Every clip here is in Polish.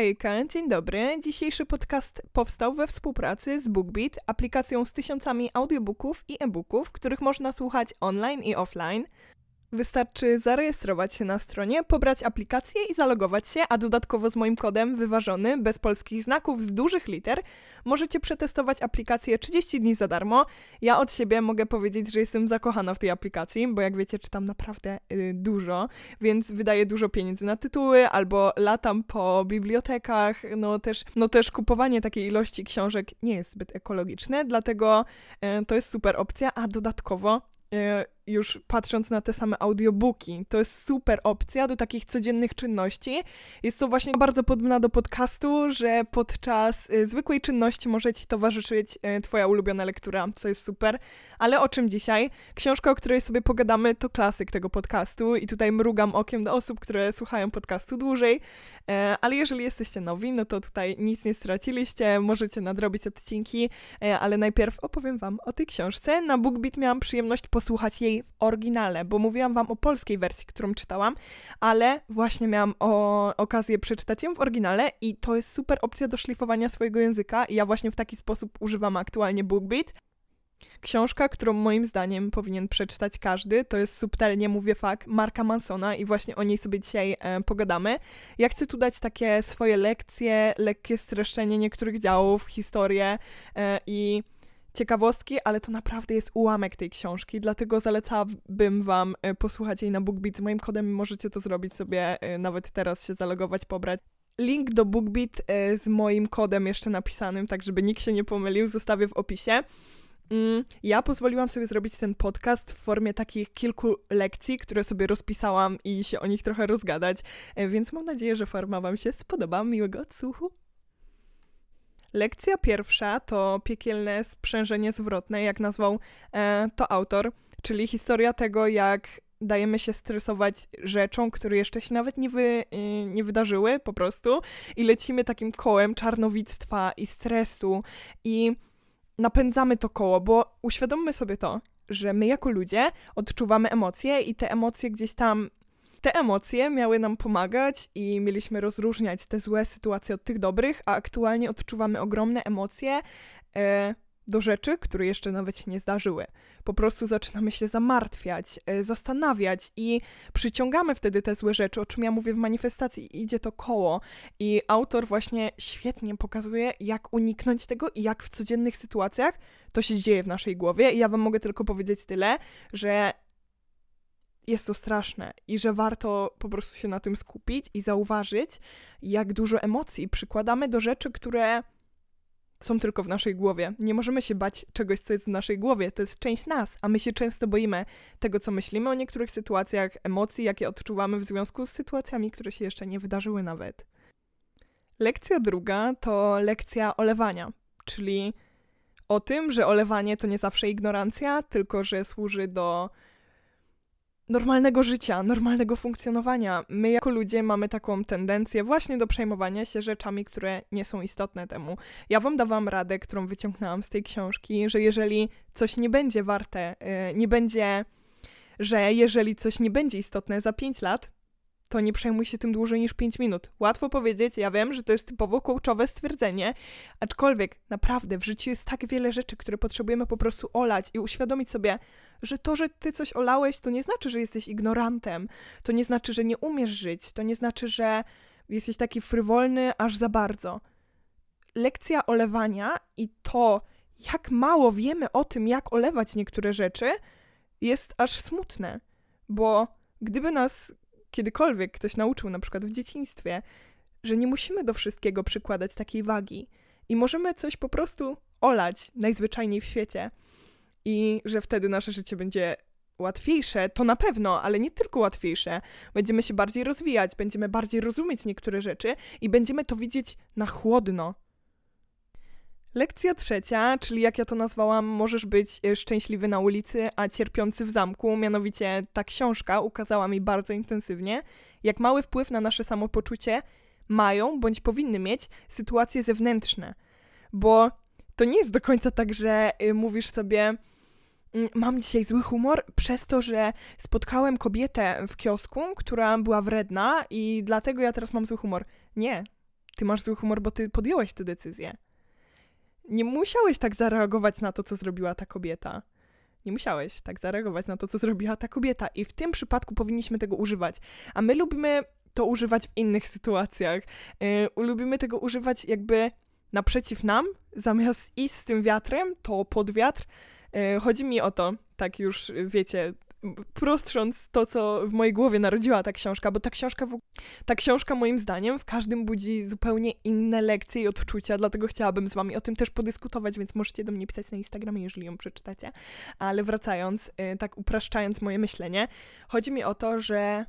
Hejka, dzień dobry. Dzisiejszy podcast powstał we współpracy z BookBeat, aplikacją z tysiącami audiobooków i e-booków, których można słuchać online i offline. Wystarczy zarejestrować się na stronie, pobrać aplikację i zalogować się, a dodatkowo z moim kodem wyważony, bez polskich znaków, z dużych liter, możecie przetestować aplikację 30 dni za darmo. Ja od siebie mogę powiedzieć, że jestem zakochana w tej aplikacji, bo jak wiecie, czytam naprawdę yy, dużo, więc wydaję dużo pieniędzy na tytuły, albo latam po bibliotekach, no też, no też kupowanie takiej ilości książek nie jest zbyt ekologiczne, dlatego yy, to jest super opcja, a dodatkowo już patrząc na te same audiobooki. To jest super opcja do takich codziennych czynności. Jest to właśnie bardzo podobna do podcastu, że podczas y, zwykłej czynności może ci towarzyszyć y, twoja ulubiona lektura, co jest super. Ale o czym dzisiaj? Książka, o której sobie pogadamy, to klasyk tego podcastu i tutaj mrugam okiem do osób, które słuchają podcastu dłużej. E, ale jeżeli jesteście nowi, no to tutaj nic nie straciliście, możecie nadrobić odcinki, e, ale najpierw opowiem wam o tej książce. Na BookBeat miałam przyjemność posłuchać jej w oryginale, bo mówiłam wam o polskiej wersji, którą czytałam, ale właśnie miałam o, okazję przeczytać ją w oryginale i to jest super opcja do szlifowania swojego języka i ja właśnie w taki sposób używam aktualnie BookBeat. Książka, którą moim zdaniem powinien przeczytać każdy, to jest Subtelnie mówię fakt Marka Mansona i właśnie o niej sobie dzisiaj e, pogadamy. Ja chcę tu dać takie swoje lekcje, lekkie streszczenie niektórych działów, historię e, i ciekawostki, ale to naprawdę jest ułamek tej książki, dlatego zalecałabym wam e, posłuchać jej na BookBeat. Z moim kodem możecie to zrobić sobie, e, nawet teraz się zalogować, pobrać. Link do BookBeat e, z moim kodem jeszcze napisanym, tak żeby nikt się nie pomylił, zostawię w opisie. Mm, ja pozwoliłam sobie zrobić ten podcast w formie takich kilku lekcji, które sobie rozpisałam i się o nich trochę rozgadać, więc mam nadzieję, że forma Wam się spodoba. Miłego odsłuchu! Lekcja pierwsza to piekielne sprzężenie zwrotne, jak nazwał e, to autor, czyli historia tego, jak dajemy się stresować rzeczą, które jeszcze się nawet nie, wy, y, nie wydarzyły po prostu i lecimy takim kołem czarnowictwa i stresu i napędzamy to koło, bo uświadommy sobie to, że my jako ludzie odczuwamy emocje i te emocje gdzieś tam te emocje miały nam pomagać i mieliśmy rozróżniać te złe sytuacje od tych dobrych, a aktualnie odczuwamy ogromne emocje e, do rzeczy, które jeszcze nawet się nie zdarzyły. Po prostu zaczynamy się zamartwiać, e, zastanawiać i przyciągamy wtedy te złe rzeczy, o czym ja mówię w manifestacji. Idzie to koło i autor właśnie świetnie pokazuje, jak uniknąć tego i jak w codziennych sytuacjach to się dzieje w naszej głowie. I ja wam mogę tylko powiedzieć tyle, że jest to straszne i że warto po prostu się na tym skupić i zauważyć, jak dużo emocji przykładamy do rzeczy, które są tylko w naszej głowie. Nie możemy się bać czegoś, co jest w naszej głowie. To jest część nas, a my się często boimy tego, co myślimy o niektórych sytuacjach, emocji, jakie odczuwamy w związku z sytuacjami, które się jeszcze nie wydarzyły nawet. Lekcja druga to lekcja olewania, czyli o tym, że olewanie to nie zawsze ignorancja, tylko że służy do normalnego życia, normalnego funkcjonowania. My jako ludzie mamy taką tendencję właśnie do przejmowania się rzeczami, które nie są istotne temu. Ja wam dawałam radę, którą wyciągnęłam z tej książki, że jeżeli coś nie będzie warte, yy, nie będzie, że jeżeli coś nie będzie istotne za 5 lat, to nie przejmuj się tym dłużej niż 5 minut. Łatwo powiedzieć, ja wiem, że to jest typowo coachowe stwierdzenie, aczkolwiek naprawdę w życiu jest tak wiele rzeczy, które potrzebujemy po prostu olać i uświadomić sobie, że to, że ty coś olałeś, to nie znaczy, że jesteś ignorantem, to nie znaczy, że nie umiesz żyć, to nie znaczy, że jesteś taki frywolny aż za bardzo. Lekcja olewania i to, jak mało wiemy o tym, jak olewać niektóre rzeczy, jest aż smutne, bo gdyby nas kiedykolwiek ktoś nauczył, na przykład w dzieciństwie, że nie musimy do wszystkiego przykładać takiej wagi i możemy coś po prostu olać najzwyczajniej w świecie i że wtedy nasze życie będzie łatwiejsze, to na pewno, ale nie tylko łatwiejsze. Będziemy się bardziej rozwijać, będziemy bardziej rozumieć niektóre rzeczy i będziemy to widzieć na chłodno. Lekcja trzecia, czyli jak ja to nazwałam, możesz być e, szczęśliwy na ulicy, a cierpiący w zamku. Mianowicie ta książka ukazała mi bardzo intensywnie, jak mały wpływ na nasze samopoczucie mają bądź powinny mieć sytuacje zewnętrzne. Bo to nie jest do końca tak, że y, mówisz sobie, mm, mam dzisiaj zły humor przez to, że spotkałem kobietę w kiosku, która była wredna i dlatego ja teraz mam zły humor. Nie, ty masz zły humor, bo ty podjąłeś tę decyzję. Nie musiałeś tak zareagować na to, co zrobiła ta kobieta. Nie musiałeś tak zareagować na to, co zrobiła ta kobieta. I w tym przypadku powinniśmy tego używać. A my lubimy to używać w innych sytuacjach. Yy, lubimy tego używać jakby naprzeciw nam, zamiast iść z tym wiatrem, to pod wiatr. Yy, chodzi mi o to, tak już wiecie, prostrząc to, co w mojej głowie narodziła ta książka, bo ta książka, w, ta książka moim zdaniem w każdym budzi zupełnie inne lekcje i odczucia, dlatego chciałabym z wami o tym też podyskutować, więc możecie do mnie pisać na Instagramie, jeżeli ją przeczytacie. Ale wracając, y, tak upraszczając moje myślenie, chodzi mi o to, że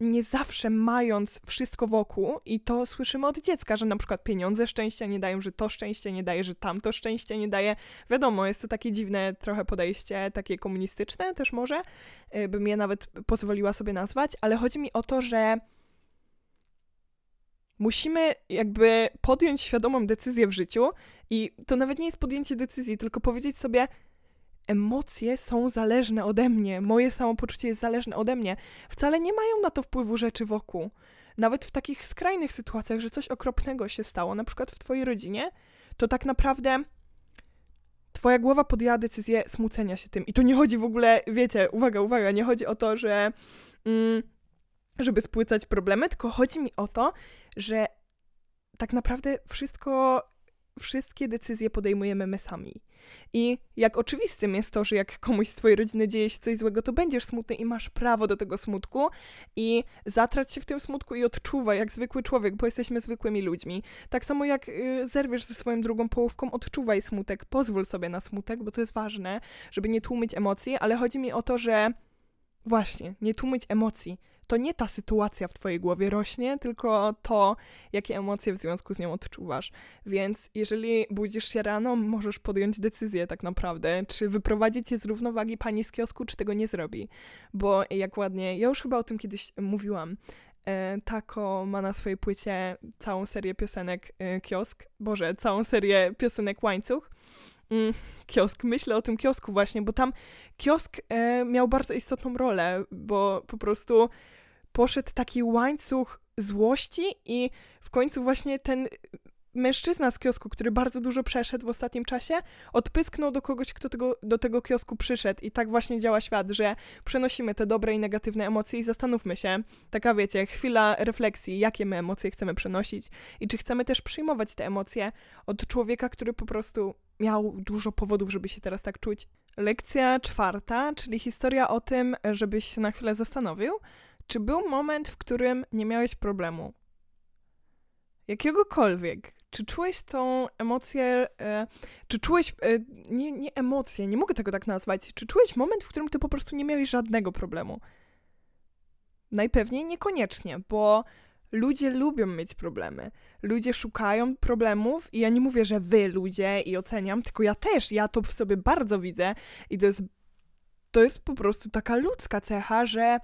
nie zawsze mając wszystko wokół, i to słyszymy od dziecka, że na przykład pieniądze szczęścia nie dają, że to szczęście nie daje, że tamto szczęście nie daje. Wiadomo, jest to takie dziwne trochę podejście, takie komunistyczne też może, y, bym je nawet pozwoliła sobie nazwać, ale chodzi mi o to, że musimy jakby podjąć świadomą decyzję w życiu i to nawet nie jest podjęcie decyzji, tylko powiedzieć sobie, emocje są zależne ode mnie, moje samopoczucie jest zależne ode mnie. Wcale nie mają na to wpływu rzeczy wokół. Nawet w takich skrajnych sytuacjach, że coś okropnego się stało, na przykład w twojej rodzinie, to tak naprawdę twoja głowa podjęła decyzję smucenia się tym. I to nie chodzi w ogóle, wiecie, uwaga, uwaga, nie chodzi o to, że mm, żeby spłycać problemy, tylko chodzi mi o to, że tak naprawdę wszystko wszystkie decyzje podejmujemy my sami. I jak oczywistym jest to, że jak komuś z twojej rodziny dzieje się coś złego, to będziesz smutny i masz prawo do tego smutku i zatrać się w tym smutku i odczuwaj jak zwykły człowiek, bo jesteśmy zwykłymi ludźmi. Tak samo jak y, zerwiesz ze swoją drugą połówką, odczuwaj smutek, pozwól sobie na smutek, bo to jest ważne, żeby nie tłumić emocji, ale chodzi mi o to, że właśnie, nie tłumić emocji to nie ta sytuacja w twojej głowie rośnie, tylko to, jakie emocje w związku z nią odczuwasz. Więc jeżeli budzisz się rano, możesz podjąć decyzję tak naprawdę, czy wyprowadzić cię z równowagi pani z kiosku, czy tego nie zrobi. Bo jak ładnie, ja już chyba o tym kiedyś mówiłam, e, Tako ma na swojej płycie całą serię piosenek e, Kiosk, Boże, całą serię piosenek Łańcuch. Mm, kiosk, myślę o tym kiosku właśnie, bo tam kiosk e, miał bardzo istotną rolę, bo po prostu poszedł taki łańcuch złości i w końcu właśnie ten mężczyzna z kiosku, który bardzo dużo przeszedł w ostatnim czasie, odpysknął do kogoś, kto tego, do tego kiosku przyszedł. I tak właśnie działa świat, że przenosimy te dobre i negatywne emocje i zastanówmy się, taka wiecie, chwila refleksji, jakie my emocje chcemy przenosić i czy chcemy też przyjmować te emocje od człowieka, który po prostu miał dużo powodów, żeby się teraz tak czuć. Lekcja czwarta, czyli historia o tym, żebyś się na chwilę zastanowił, czy był moment, w którym nie miałeś problemu? Jakiegokolwiek. Czy czułeś tą emocję, e, czy czułeś, e, nie, nie emocje, nie mogę tego tak nazwać, czy czułeś moment, w którym ty po prostu nie miałeś żadnego problemu? Najpewniej niekoniecznie, bo ludzie lubią mieć problemy. Ludzie szukają problemów i ja nie mówię, że wy ludzie i oceniam, tylko ja też, ja to w sobie bardzo widzę i to jest, to jest po prostu taka ludzka cecha, że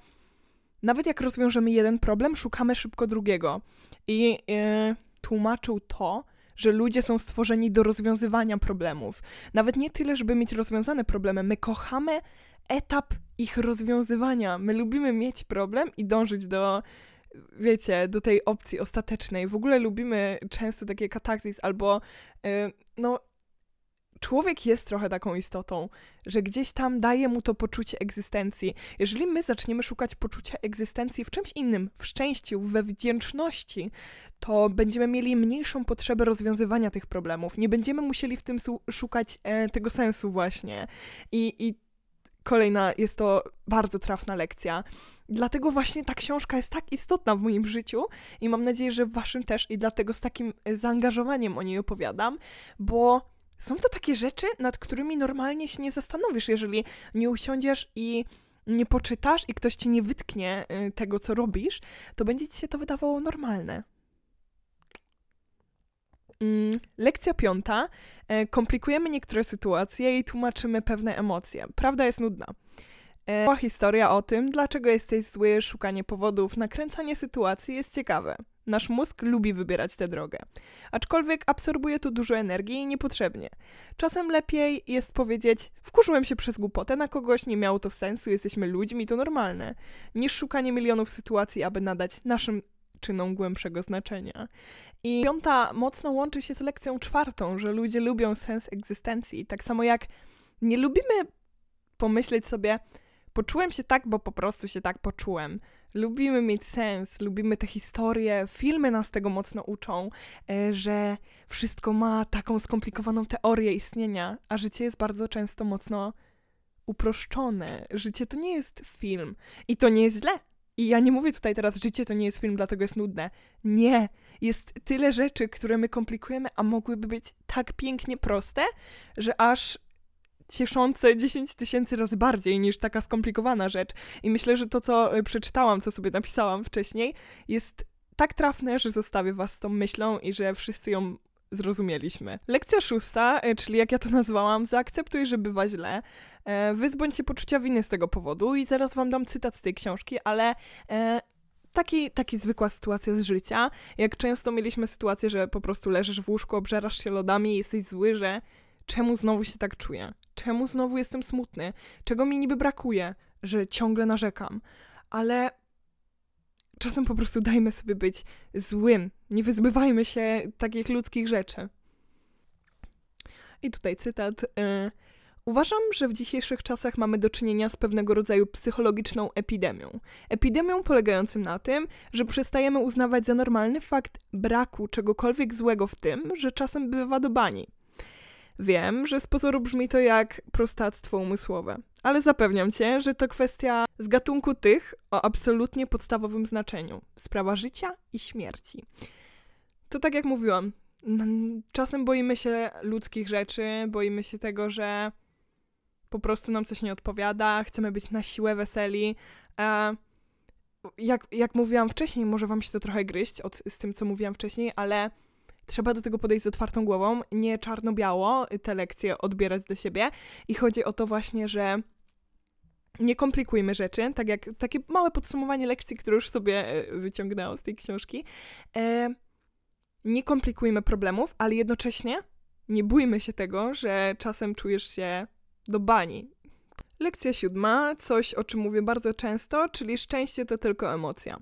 nawet jak rozwiążemy jeden problem, szukamy szybko drugiego. I yy, tłumaczył to, że ludzie są stworzeni do rozwiązywania problemów. Nawet nie tyle, żeby mieć rozwiązane problemy. My kochamy etap ich rozwiązywania. My lubimy mieć problem i dążyć do, wiecie, do tej opcji ostatecznej. W ogóle lubimy często takie katarzis albo, yy, no, człowiek jest trochę taką istotą, że gdzieś tam daje mu to poczucie egzystencji. Jeżeli my zaczniemy szukać poczucia egzystencji w czymś innym, w szczęściu, we wdzięczności, to będziemy mieli mniejszą potrzebę rozwiązywania tych problemów. Nie będziemy musieli w tym szukać e, tego sensu właśnie. I, I kolejna jest to bardzo trafna lekcja. Dlatego właśnie ta książka jest tak istotna w moim życiu i mam nadzieję, że w waszym też i dlatego z takim zaangażowaniem o niej opowiadam, bo są to takie rzeczy, nad którymi normalnie się nie zastanowisz, jeżeli nie usiądziesz i nie poczytasz i ktoś ci nie wytknie y, tego, co robisz, to będzie ci się to wydawało normalne. Mm, lekcja piąta. E, komplikujemy niektóre sytuacje i tłumaczymy pewne emocje. Prawda jest nudna. Była e, historia o tym, dlaczego jesteś zły, szukanie powodów, nakręcanie sytuacji jest ciekawe. Nasz mózg lubi wybierać tę drogę. Aczkolwiek absorbuje tu dużo energii niepotrzebnie. Czasem lepiej jest powiedzieć: Wkurzyłem się przez głupotę na kogoś, nie miało to sensu, jesteśmy ludźmi, to normalne, niż szukanie milionów sytuacji, aby nadać naszym przyczyną głębszego znaczenia. I piąta mocno łączy się z lekcją czwartą, że ludzie lubią sens egzystencji. Tak samo jak nie lubimy pomyśleć sobie, poczułem się tak, bo po prostu się tak poczułem. Lubimy mieć sens, lubimy te historie, filmy nas tego mocno uczą, e, że wszystko ma taką skomplikowaną teorię istnienia, a życie jest bardzo często mocno uproszczone. Życie to nie jest film i to nie jest źle. I ja nie mówię tutaj teraz, życie to nie jest film, dlatego jest nudne. Nie. Jest tyle rzeczy, które my komplikujemy, a mogłyby być tak pięknie proste, że aż cieszące 10 tysięcy razy bardziej niż taka skomplikowana rzecz. I myślę, że to, co y, przeczytałam, co sobie napisałam wcześniej, jest tak trafne, że zostawię was z tą myślą i że wszyscy ją zrozumieliśmy. Lekcja szósta, y, czyli jak ja to nazwałam, zaakceptuj, że bywa źle. E, wyzbądź się poczucia winy z tego powodu i zaraz wam dam cytat z tej książki, ale e, taki, taki zwykła sytuacja z życia. Jak często mieliśmy sytuację, że po prostu leżysz w łóżku, obżerasz się lodami i jesteś zły, że czemu znowu się tak czuję? Czemu znowu jestem smutny? Czego mi niby brakuje, że ciągle narzekam? Ale czasem po prostu dajmy sobie być złym. Nie wyzbywajmy się takich ludzkich rzeczy. I tutaj cytat. Y, Uważam, że w dzisiejszych czasach mamy do czynienia z pewnego rodzaju psychologiczną epidemią. Epidemią polegającym na tym, że przestajemy uznawać za normalny fakt braku czegokolwiek złego w tym, że czasem bywa do bani. Wiem, że z pozoru brzmi to jak prostactwo umysłowe, ale zapewniam cię, że to kwestia z gatunku tych o absolutnie podstawowym znaczeniu sprawa życia i śmierci. To tak jak mówiłam, czasem boimy się ludzkich rzeczy, boimy się tego, że po prostu nam coś nie odpowiada, chcemy być na siłę weseli. E, jak, jak mówiłam wcześniej, może wam się to trochę gryźć od, z tym, co mówiłam wcześniej, ale trzeba do tego podejść z otwartą głową, nie czarno-biało te lekcje odbierać do siebie. I chodzi o to właśnie, że nie komplikujmy rzeczy, tak jak takie małe podsumowanie lekcji, które już sobie e, wyciągnęłam z tej książki. E, nie komplikujmy problemów, ale jednocześnie nie bójmy się tego, że czasem czujesz się do bani. Lekcja siódma, coś o czym mówię bardzo często, czyli szczęście to tylko emocja.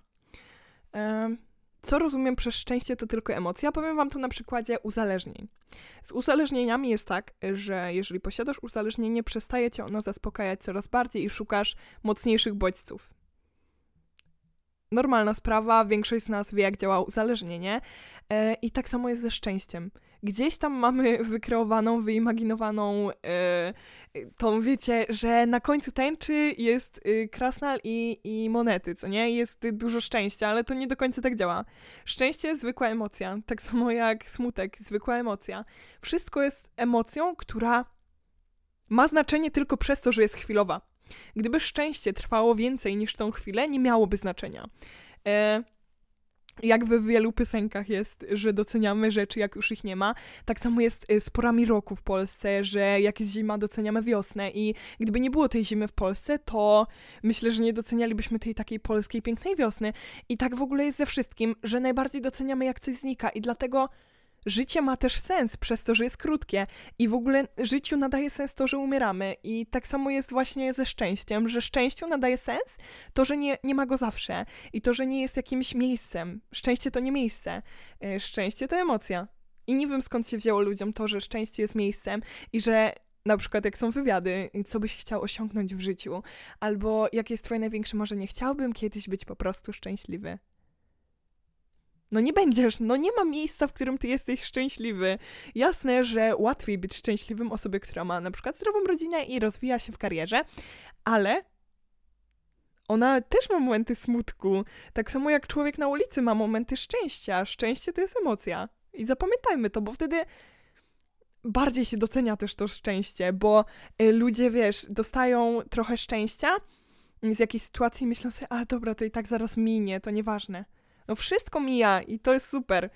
Co rozumiem przez szczęście to tylko emocja? Powiem wam to na przykładzie uzależnień. Z uzależnieniami jest tak, że jeżeli posiadasz uzależnienie, przestaje cię ono zaspokajać coraz bardziej i szukasz mocniejszych bodźców normalna sprawa, większość z nas wie, jak działa uzależnienie. E, I tak samo jest ze szczęściem. Gdzieś tam mamy wykreowaną, wyimaginowaną e, tą, wiecie, że na końcu tęczy jest y, krasnal i, i monety, co nie? Jest dużo szczęścia, ale to nie do końca tak działa. Szczęście zwykła emocja, tak samo jak smutek, zwykła emocja. Wszystko jest emocją, która ma znaczenie tylko przez to, że jest chwilowa. Gdyby szczęście trwało więcej niż tą chwilę, nie miałoby znaczenia. E, jak we wielu piosenkach jest, że doceniamy rzeczy, jak już ich nie ma. Tak samo jest e, z porami roku w Polsce, że jak jest zima, doceniamy wiosnę i gdyby nie było tej zimy w Polsce, to myślę, że nie docenialibyśmy tej takiej polskiej pięknej wiosny. I tak w ogóle jest ze wszystkim, że najbardziej doceniamy, jak coś znika i dlatego życie ma też sens przez to, że jest krótkie i w ogóle życiu nadaje sens to, że umieramy i tak samo jest właśnie ze szczęściem, że szczęściu nadaje sens to, że nie, nie ma go zawsze i to, że nie jest jakimś miejscem. Szczęście to nie miejsce, e, szczęście to emocja. I nie wiem skąd się wzięło ludziom to, że szczęście jest miejscem i że na przykład jak są wywiady, co byś chciał osiągnąć w życiu, albo jakie jest twoje największe marzenie, chciałbym kiedyś być po prostu szczęśliwy. No nie będziesz, no nie ma miejsca, w którym ty jesteś szczęśliwy. Jasne, że łatwiej być szczęśliwym osobie, która ma na przykład zdrową rodzinę i rozwija się w karierze, ale ona też ma momenty smutku. Tak samo jak człowiek na ulicy ma momenty szczęścia. Szczęście to jest emocja. I zapamiętajmy to, bo wtedy bardziej się docenia też to szczęście, bo y, ludzie, wiesz, dostają trochę szczęścia z jakiejś sytuacji i myślą sobie, a dobra, to i tak zaraz minie, to nieważne. No wszystko mija i to jest super.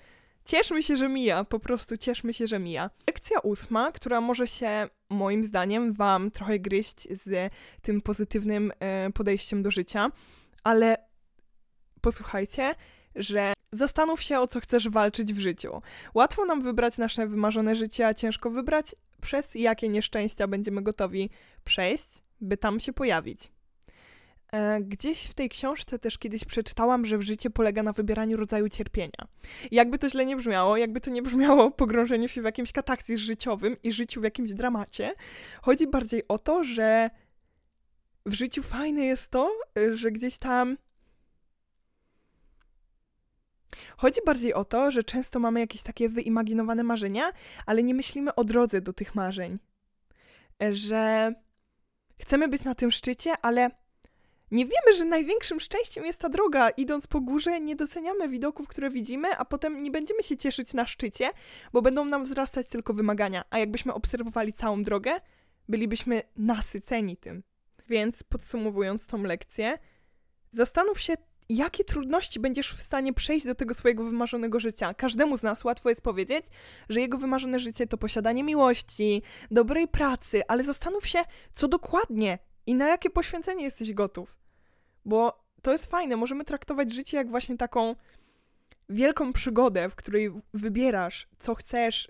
Cieszmy się, że mija, po prostu cieszmy się, że mija. Lekcja ósma, która może się moim zdaniem Wam trochę gryźć z tym pozytywnym e, podejściem do życia, ale posłuchajcie, że zastanów się, o co chcesz walczyć w życiu. Łatwo nam wybrać nasze wymarzone życie, a ciężko wybrać, przez jakie nieszczęścia będziemy gotowi przejść, by tam się pojawić. E, gdzieś w tej książce też kiedyś przeczytałam, że życie polega na wybieraniu rodzaju cierpienia. jakby to źle nie brzmiało, jakby to nie brzmiało pogrążenie się w jakimś kataksys życiowym i życiu w jakimś dramacie, chodzi bardziej o to, że w życiu fajne jest to, że gdzieś tam. Chodzi bardziej o to, że często mamy jakieś takie wyimaginowane marzenia, ale nie myślimy o drodze do tych marzeń. Że chcemy być na tym szczycie, ale nie wiemy, że największym szczęściem jest ta droga. Idąc po górze, nie doceniamy widoków, które widzimy, a potem nie będziemy się cieszyć na szczycie, bo będą nam wzrastać tylko wymagania. A jakbyśmy obserwowali całą drogę, bylibyśmy nasyceni tym. Więc podsumowując tą lekcję, zastanów się, jakie trudności będziesz w stanie przejść do tego swojego wymarzonego życia. Każdemu z nas łatwo jest powiedzieć, że jego wymarzone życie to posiadanie miłości, dobrej pracy, ale zastanów się, co dokładnie i na jakie poświęcenie jesteś gotów. Bo to jest fajne, możemy traktować życie jak właśnie taką wielką przygodę, w której wybierasz, co chcesz,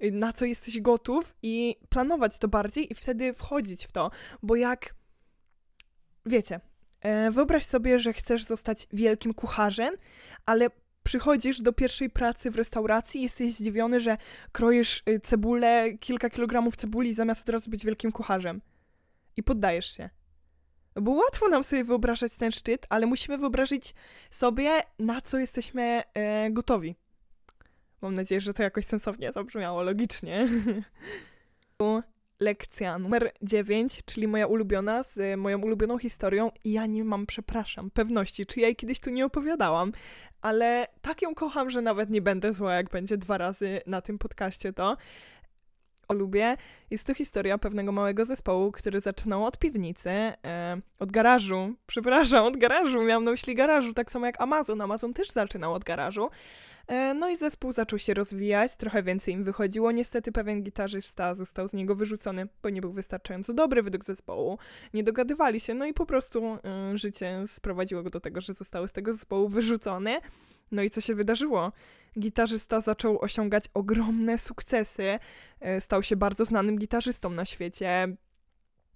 yy, na co jesteś gotów i planować to bardziej i wtedy wchodzić w to, bo jak wiecie, yy, wyobraź sobie, że chcesz zostać wielkim kucharzem, ale przychodzisz do pierwszej pracy w restauracji i jesteś zdziwiony, że kroisz y, cebulę, kilka kilogramów cebuli zamiast od razu być wielkim kucharzem i poddajesz się. Bo łatwo nam sobie wyobrażać ten szczyt, ale musimy wyobrazić sobie, na co jesteśmy e, gotowi. Mam nadzieję, że to jakoś sensownie zabrzmiało, logicznie. Lekcja numer 9, czyli moja ulubiona, z moją ulubioną historią. I ja nie mam, przepraszam, pewności, czy ja jej kiedyś tu nie opowiadałam, ale tak ją kocham, że nawet nie będę zła, jak będzie dwa razy na tym podcaście to lubię. Jest to historia pewnego małego zespołu, który zaczynał od piwnicy, e, od garażu. Przepraszam, od garażu. Miałam na myśli garażu, tak samo jak Amazon. Amazon też zaczynał od garażu. E, no i zespół zaczął się rozwijać, trochę więcej im wychodziło. Niestety pewien gitarzysta został z niego wyrzucony, bo nie był wystarczająco dobry według zespołu. Nie dogadywali się, no i po prostu e, życie sprowadziło go do tego, że został z tego zespołu wyrzucony. No i co się wydarzyło? Gitarzysta zaczął osiągać ogromne sukcesy, e, stał się bardzo znanym gitarzystą na świecie,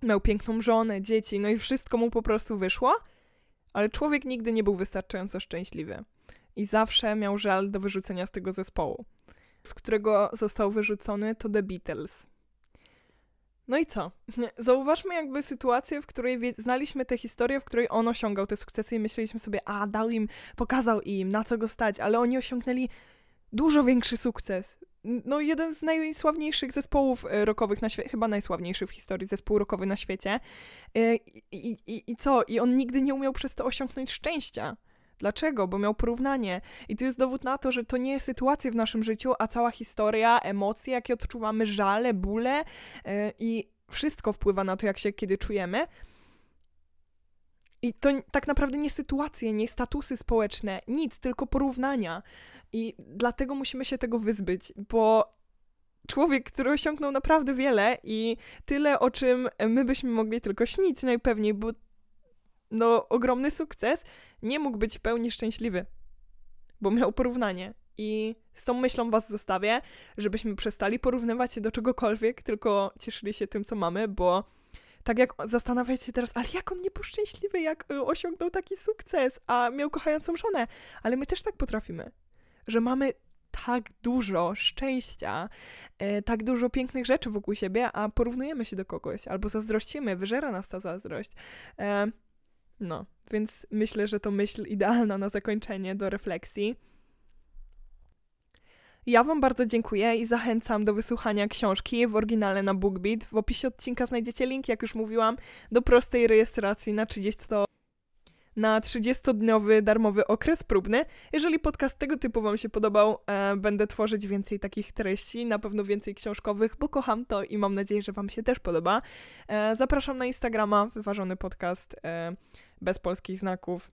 miał piękną żonę, dzieci, no i wszystko mu po prostu wyszło, ale człowiek nigdy nie był wystarczająco szczęśliwy. I zawsze miał żal do wyrzucenia z tego zespołu, z którego został wyrzucony to The Beatles. No i co? Zauważmy jakby sytuację, w której znaliśmy tę historię, w której on osiągał te sukcesy i myśleliśmy sobie, a dał im, pokazał im, na co go stać, ale oni osiągnęli dużo większy sukces. No, jeden z najsławniejszych zespołów e, rockowych na świecie, chyba najsławniejszy w historii zespół rockowy na świecie. E, I, i, I co? I on nigdy nie umiał przez to osiągnąć szczęścia. Dlaczego? Bo miał porównanie. I to jest dowód na to, że to nie jest sytuacja w naszym życiu, a cała historia, emocje, jakie odczuwamy, żale, bóle yy, i wszystko wpływa na to, jak się kiedy czujemy. I to tak naprawdę nie sytuacje, nie statusy społeczne, nic, tylko porównania. I dlatego musimy się tego wyzbyć, bo człowiek, który osiągnął naprawdę wiele i tyle, o czym my byśmy mogli tylko śnić najpewniej, bo no, ogromny sukces, nie mógł być w pełni szczęśliwy, bo miał porównanie. I z tą myślą was zostawię, żebyśmy przestali porównywać się do czegokolwiek, tylko cieszyli się tym, co mamy, bo tak jak zastanawiać się teraz, ale jak on nie był szczęśliwy, jak y, osiągnął taki sukces, a miał kochającą żonę. Ale my też tak potrafimy, że mamy tak dużo szczęścia, e, tak dużo pięknych rzeczy wokół siebie, a porównujemy się do kogoś, albo zazdrościmy, wyżera nas ta zazdrość. No, więc myślę, że to myśl idealna na zakończenie do refleksji. Ja Wam bardzo dziękuję i zachęcam do wysłuchania książki w oryginale na BookBeat. W opisie odcinka znajdziecie link, jak już mówiłam, do prostej rejestracji na 30 na 30-dniowy darmowy okres próbny. Jeżeli podcast tego typu Wam się podobał, e, będę tworzyć więcej takich treści, na pewno więcej książkowych, bo kocham to i mam nadzieję, że Wam się też podoba. E, zapraszam na Instagrama, wyważony podcast e, bez polskich znaków.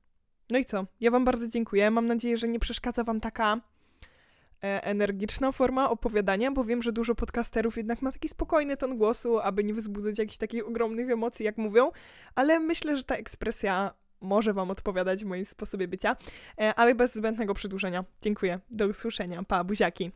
No i co? Ja Wam bardzo dziękuję. Mam nadzieję, że nie przeszkadza Wam taka e, energiczna forma opowiadania, bo wiem, że dużo podcasterów jednak ma taki spokojny ton głosu, aby nie wzbudzać jakichś takich ogromnych emocji, jak mówią, ale myślę, że ta ekspresja może Wam odpowiadać w moim sposobie bycia, e, ale bez zbędnego przedłużenia. Dziękuję. Do usłyszenia. Pa, buziaki.